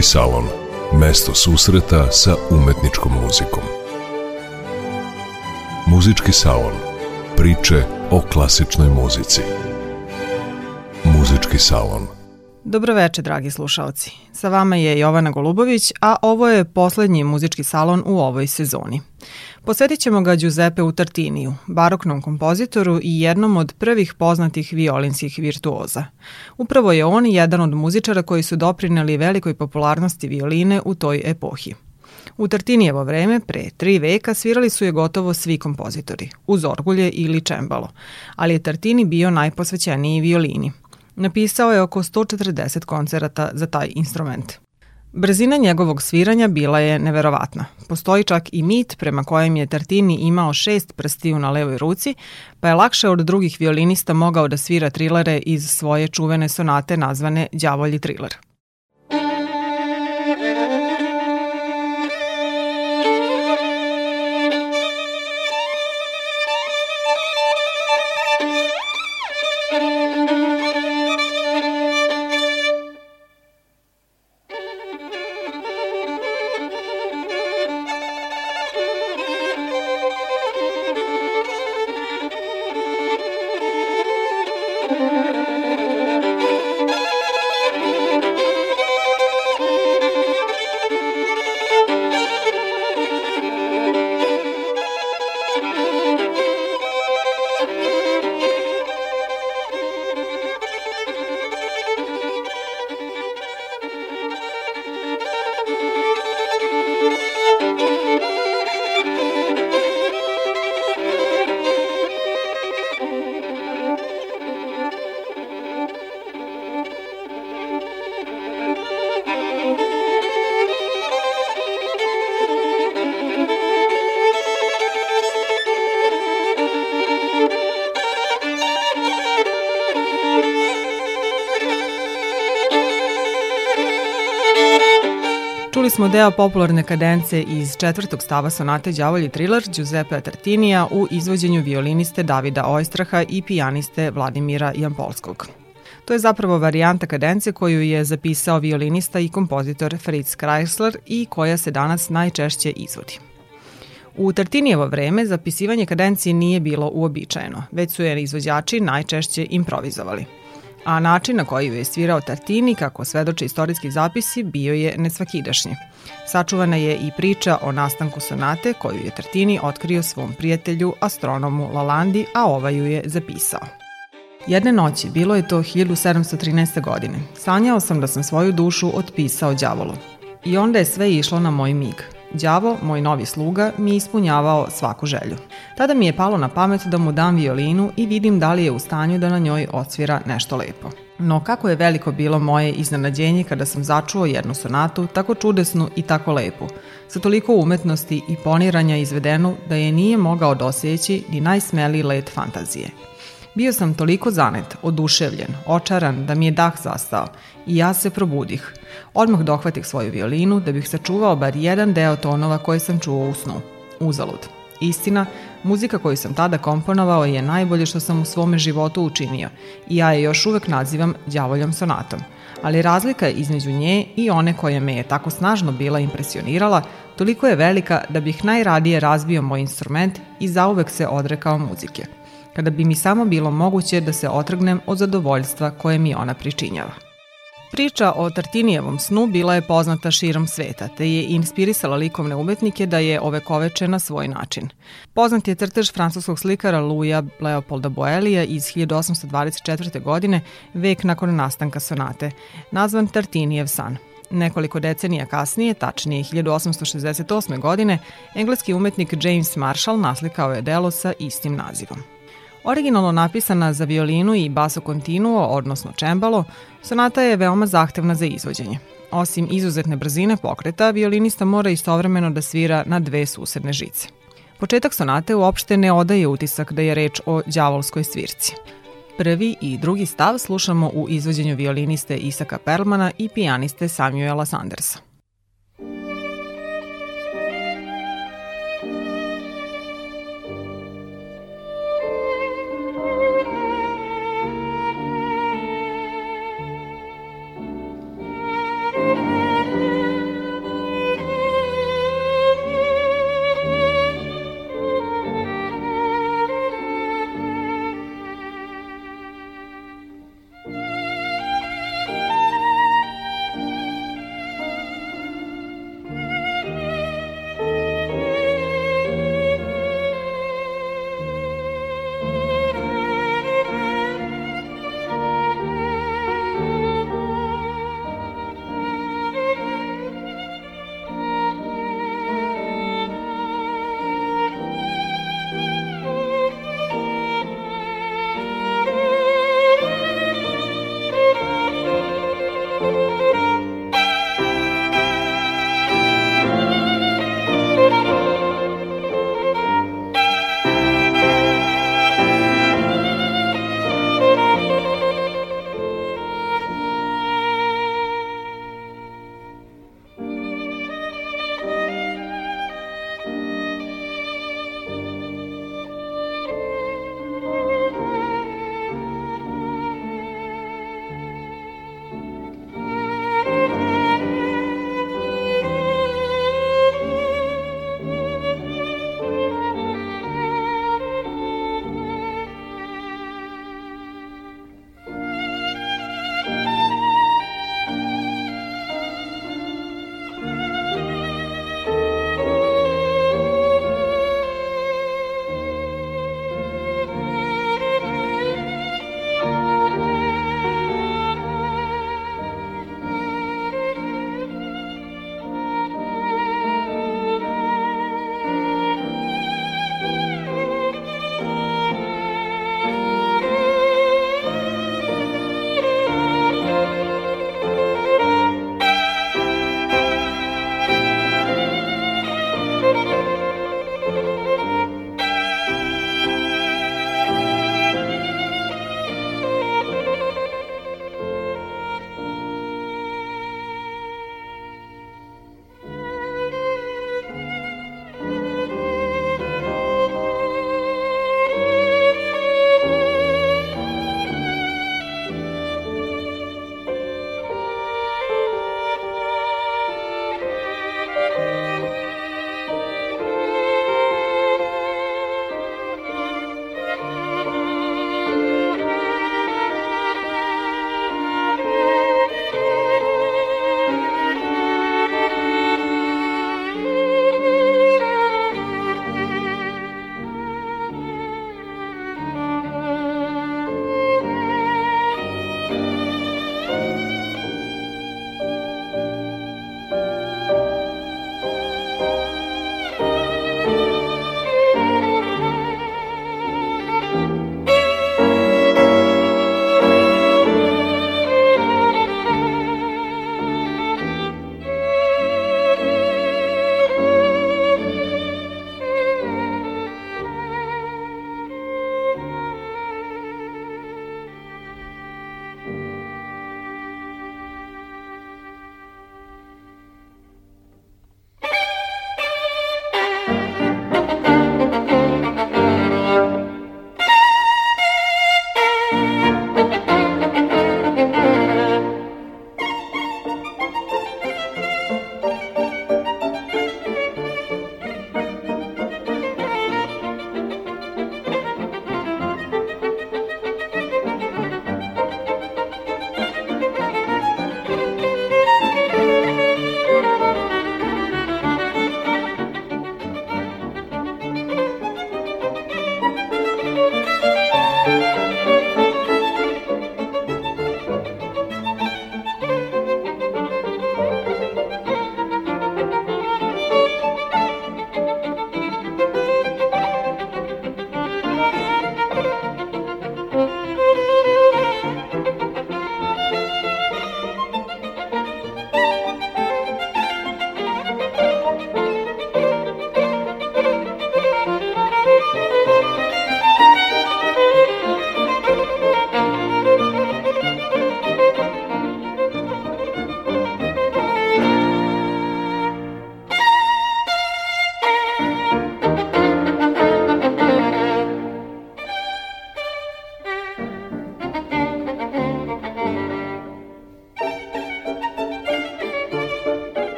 Muzički salon. Mesto susreta sa umetničkom muzikom. Muzički salon. Priče o klasičnoj muzici. Muzički salon. Dobroveče, dragi slušalci. Sa vama je Jovana Golubović, a ovo je poslednji muzički salon u ovoj sezoni. Posvetit ćemo ga Giuseppe Utartiniju, baroknom kompozitoru i jednom od prvih poznatih violinskih virtuoza. Upravo je on jedan od muzičara koji su doprineli velikoj popularnosti violine u toj epohi. U Tartinijevo vreme, pre tri veka, svirali su je gotovo svi kompozitori, uz orgulje ili čembalo, ali je Tartini bio najposvećeniji violini. Napisao je oko 140 koncerata za taj instrument. Brzina njegovog sviranja bila je neverovatna. Postoji čak i mit prema kojem je Tartini imao šest prstiju na levoj ruci, pa je lakše od drugih violinista mogao da svira trilere iz svoje čuvene sonate nazvane Đavolji triler. Deo popularne kadence iz četvrtog stava sonate Đavolji triler Giuseppe Tartinija u izvođenju violiniste Davida Ojstraha i pijaniste Vladimira Jampolskog. To je zapravo varijanta kadence koju je zapisao violinista i kompozitor Fritz Kreisler i koja se danas najčešće izvodi. U Tartinijevo vreme zapisivanje kadencije nije bilo uobičajeno, već su je izvođači najčešće improvizovali – a način na koji je svirao Tartini, kako svedoče istorijski zapisi, bio je nesvakidašnji. Sačuvana je i priča o nastanku sonate koju je Tartini otkrio svom prijatelju, astronomu Lalandi, a ovaj ju je zapisao. Jedne noći, bilo je to 1713. godine, sanjao sam da sam svoju dušu otpisao đavolu. I onda je sve išlo na moj mig – Đavo, moj novi sluga, mi ispunjavao svaku želju. Tada mi je palo na pamet da mu dam violinu i vidim da li je u stanju da na njoj odsvira nešto lepo. No kako je veliko bilo moje iznenađenje kada sam začuo jednu sonatu, tako čudesnu i tako lepu, sa toliko umetnosti i poniranja izvedenu da je nije mogao doseći ni najsmeliji let fantazije. Bio sam toliko zanet, oduševljen, očaran da mi je dah zastao i ja se probudih. Odmah dohvatih svoju violinu da bih sačuvao bar jedan deo tonova koje sam čuo u snu. Uzalud. Istina, muzika koju sam tada komponovao je najbolje što sam u svome životu učinio i ja je još uvek nazivam đavoljom sonatom. Ali razlika između nje i one koja me je tako snažno bila impresionirala toliko je velika da bih najradije razbio moj instrument i zauvek se odrekao muzike – kada bi mi samo bilo moguće da se otrgnem od zadovoljstva koje mi ona pričinjava. Priča o Tartinijevom snu bila je poznata širom sveta, te je inspirisala likovne umetnike da je ovekoveče na svoj način. Poznat je crtež francuskog slikara Luja Leopolda Boelija iz 1824. godine, vek nakon nastanka sonate, nazvan Tartinijev san. Nekoliko decenija kasnije, tačnije 1868. godine, engleski umetnik James Marshall naslikao je delo sa istim nazivom. Originalno napisana za violinu i basso continuo, odnosno čembalo, sonata je veoma zahtevna za izvođenje. Osim izuzetne brzine pokreta, violinista mora istovremeno da svira na dve susedne žice. Početak sonate uopšte ne odaje utisak da je reč o đavolskoj svirci. Prvi i drugi stav slušamo u izvođenju violiniste Isaka Perlmana i pijaniste Samuela Sandersa.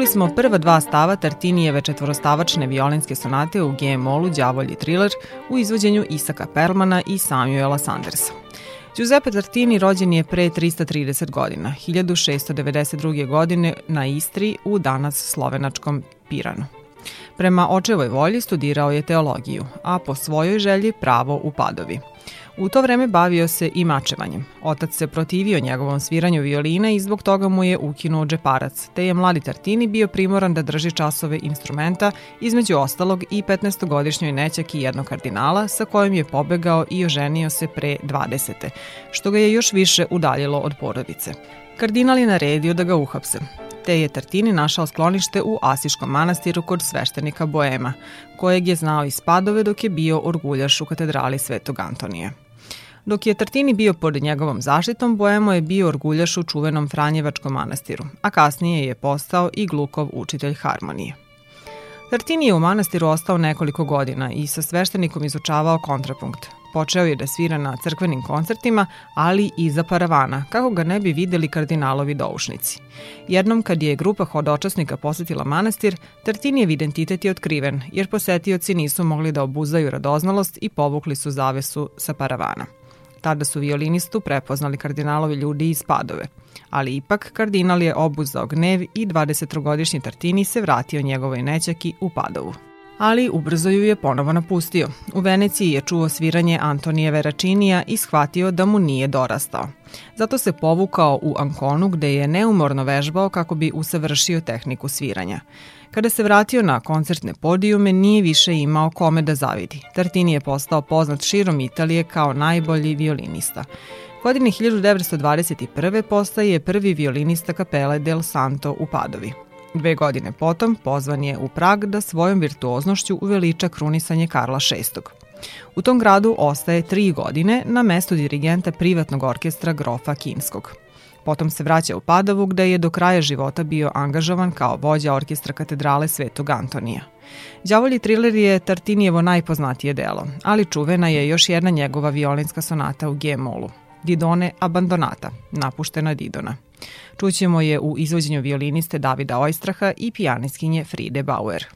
Čuli smo prva dva stava Tartinijeve četvorostavačne violinske sonate u G-molu Đavolji thriller u izvođenju Isaka Perlmana i Samuela Sandersa. Giuseppe Tartini rođen je pre 330 godina, 1692. godine na Istri u danas slovenačkom Piranu. Prema očevoj volji studirao je teologiju, a po svojoj želji pravo u Padovi. U to vreme bavio se i mačevanjem. Otac se protivio njegovom sviranju violine i zbog toga mu je ukinuo džeparac, te je mladi Tartini bio primoran da drži časove instrumenta, između ostalog i 15-godišnjoj nećaki jednog kardinala sa kojim je pobegao i oženio se pre 20. što ga je još više udaljilo od porodice. Kardinal je naredio da ga uhapse te je Tartini našao sklonište u Asiškom manastiru kod sveštenika Boema, kojeg je znao iz Padove dok je bio orguljaš u katedrali Svetog Antonija. Dok je Tartini bio pod njegovom zaštitom, Boemo je bio orguljaš u čuvenom Franjevačkom manastiru, a kasnije je postao i Glukov učitelj harmonije. Tartini je u manastiru ostao nekoliko godina i sa sveštenikom izučavao kontrapunkt. Počeo je da svira na crkvenim koncertima, ali i za paravana, kako ga ne bi videli kardinalovi doušnici. Jednom kad je grupa hodočasnika posetila manastir, Tartinijev identitet je otkriven, jer posetioci nisu mogli da obuzdaju radoznalost i povukli su zavesu sa paravana. Tada su violinistu prepoznali kardinalovi ljudi iz Padove. Ali ipak, kardinal je obuzdao gnev i 23-godišnji Tartini se vratio njegovoj nećaki u Padovu ali ubrzo ju je ponovo napustio. U Veneciji je čuo sviranje Antonije Veračinija i shvatio da mu nije dorastao. Zato se povukao u Ankonu gde je neumorno vežbao kako bi usavršio tehniku sviranja. Kada se vratio na koncertne podijume, nije više imao kome da zavidi. Tartini je postao poznat širom Italije kao najbolji violinista. Godine 1921. postaje prvi violinista kapele Del Santo u Padovi. Dve godine potom pozvan je u Prag da svojom virtuoznošću uveliča krunisanje Karla VI. U tom gradu ostaje tri godine na mestu dirigenta privatnog orkestra Grofa Kinskog. Potom se vraća u Padovu gde je do kraja života bio angažovan kao vođa orkestra katedrale Svetog Antonija. Đavolji triler je Tartinijevo najpoznatije delo, ali čuvena je još jedna njegova violinska sonata u G-molu, Didone Abandonata, napuštena Didona. Čućemo je u izvođenju violiniste Davida Ojstraha i pijaniskinje Fride Bauer.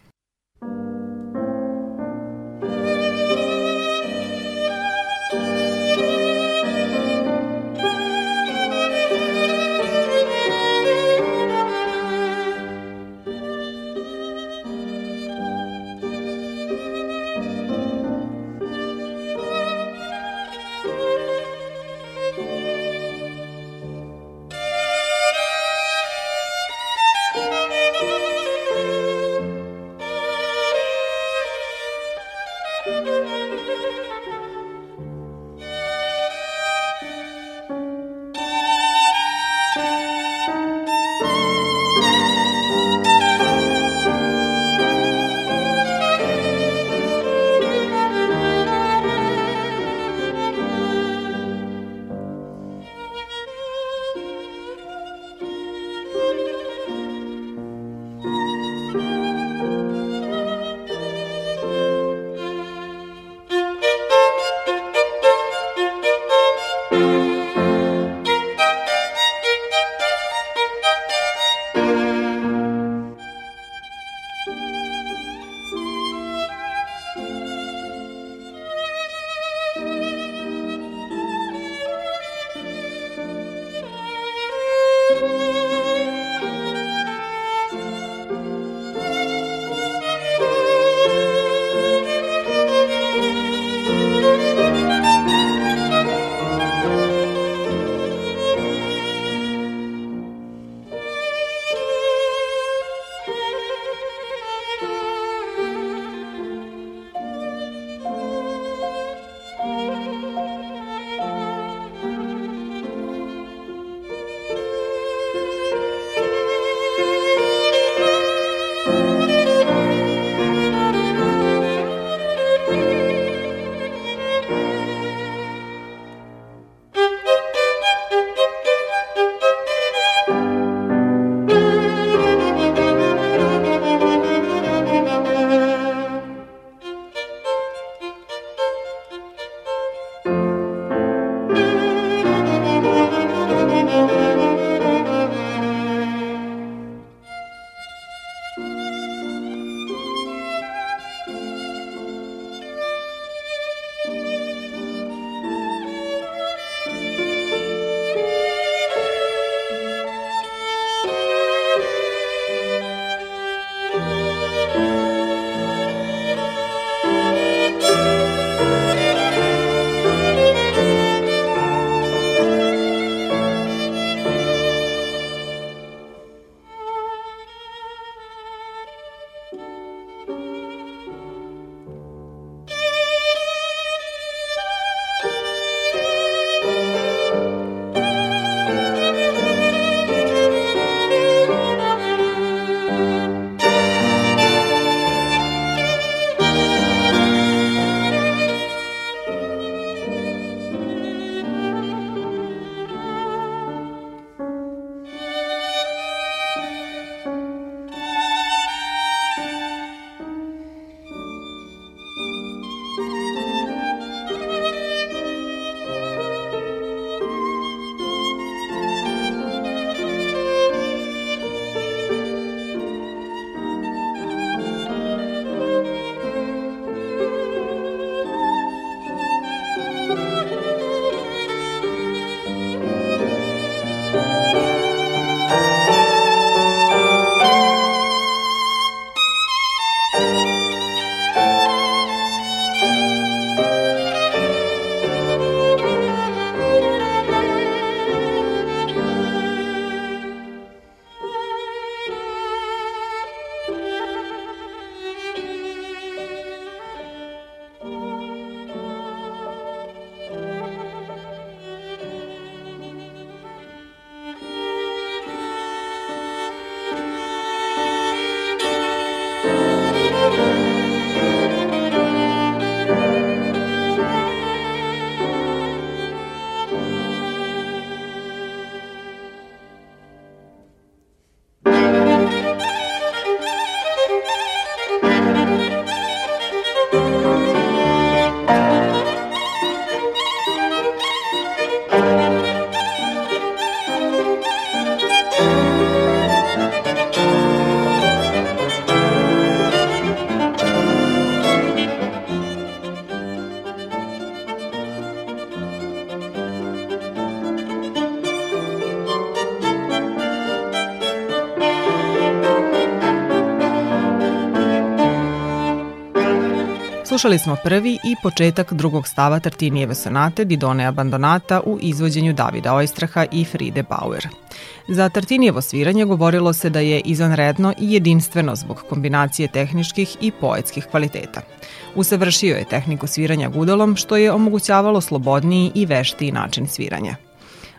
Slušali smo prvi i početak drugog stava Tartinijeve sonate Didone Abandonata u izvođenju Davida Ojstraha i Fride Bauer. Za Tartinijevo sviranje govorilo se da je izanredno i jedinstveno zbog kombinacije tehničkih i poetskih kvaliteta. Usavršio je tehniku sviranja gudalom, što je omogućavalo slobodniji i veštiji način sviranja.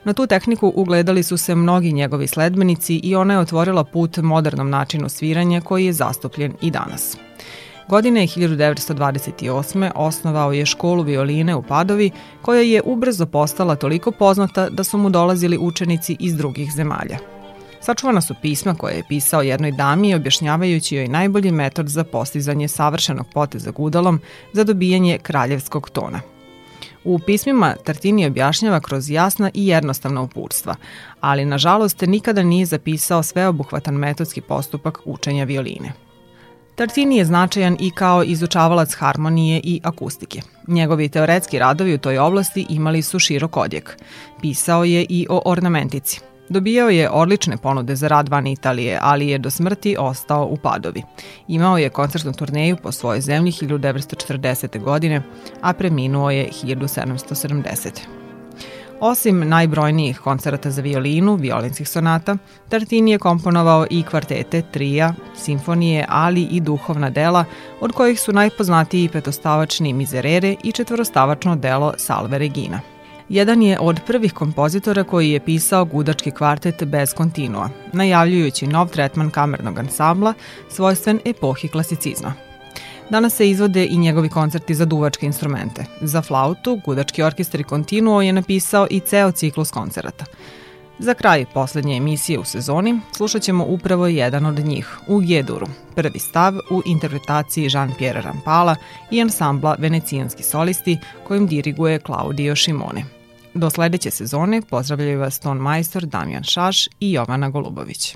Na tu tehniku ugledali su se mnogi njegovi sledbenici i ona je otvorila put modernom načinu sviranja koji je zastupljen i danas. Godine 1928. osnovao je školu violine u Padovi, koja je ubrzo postala toliko poznata da su mu dolazili učenici iz drugih zemalja. Sačuvana su pisma koje je pisao jednoj dami objašnjavajući joj najbolji metod za postizanje savršenog poteza gudalom za dobijanje kraljevskog tona. U pismima Tartini objašnjava kroz jasna i jednostavna uputstva, ali nažalost nikada nije zapisao sveobuhvatan metodski postupak učenja violine. Tartini je značajan i kao izučavalac harmonije i akustike. Njegovi teoretski radovi u toj oblasti imali su širok odjek. Pisao je i o ornamentici. Dobijao je odlične ponude za rad van Italije, ali je do smrti ostao u Padovi. Imao je koncertnu turneju po svojoj zemlji 1940. godine, a preminuo je 1770. Osim najbrojnijih koncerata za violinu, violinskih sonata, Tartini je komponovao i kvartete, trija, simfonije, ali i duhovna dela, od kojih su najpoznatiji petostavačni Mizerere i četvorostavačno delo Salve Regina. Jedan je od prvih kompozitora koji je pisao gudački kvartet bez kontinua, najavljujući nov tretman kamernog ansambla, svojstven epohi klasicizma – Danas se izvode i njegovi koncerti za duvačke instrumente. Za flautu, Gudački orkestar i Continuo je napisao i ceo ciklus koncerata. Za kraj poslednje emisije u sezoni slušat ćemo upravo jedan od njih, u Geduru, prvi stav u interpretaciji Jean-Pierre Rampala i ansambla Venecijanski solisti kojim diriguje Claudio Šimone. Do sledeće sezone pozdravljaju vas ton majstor Damjan Šaš i Jovana Golubović.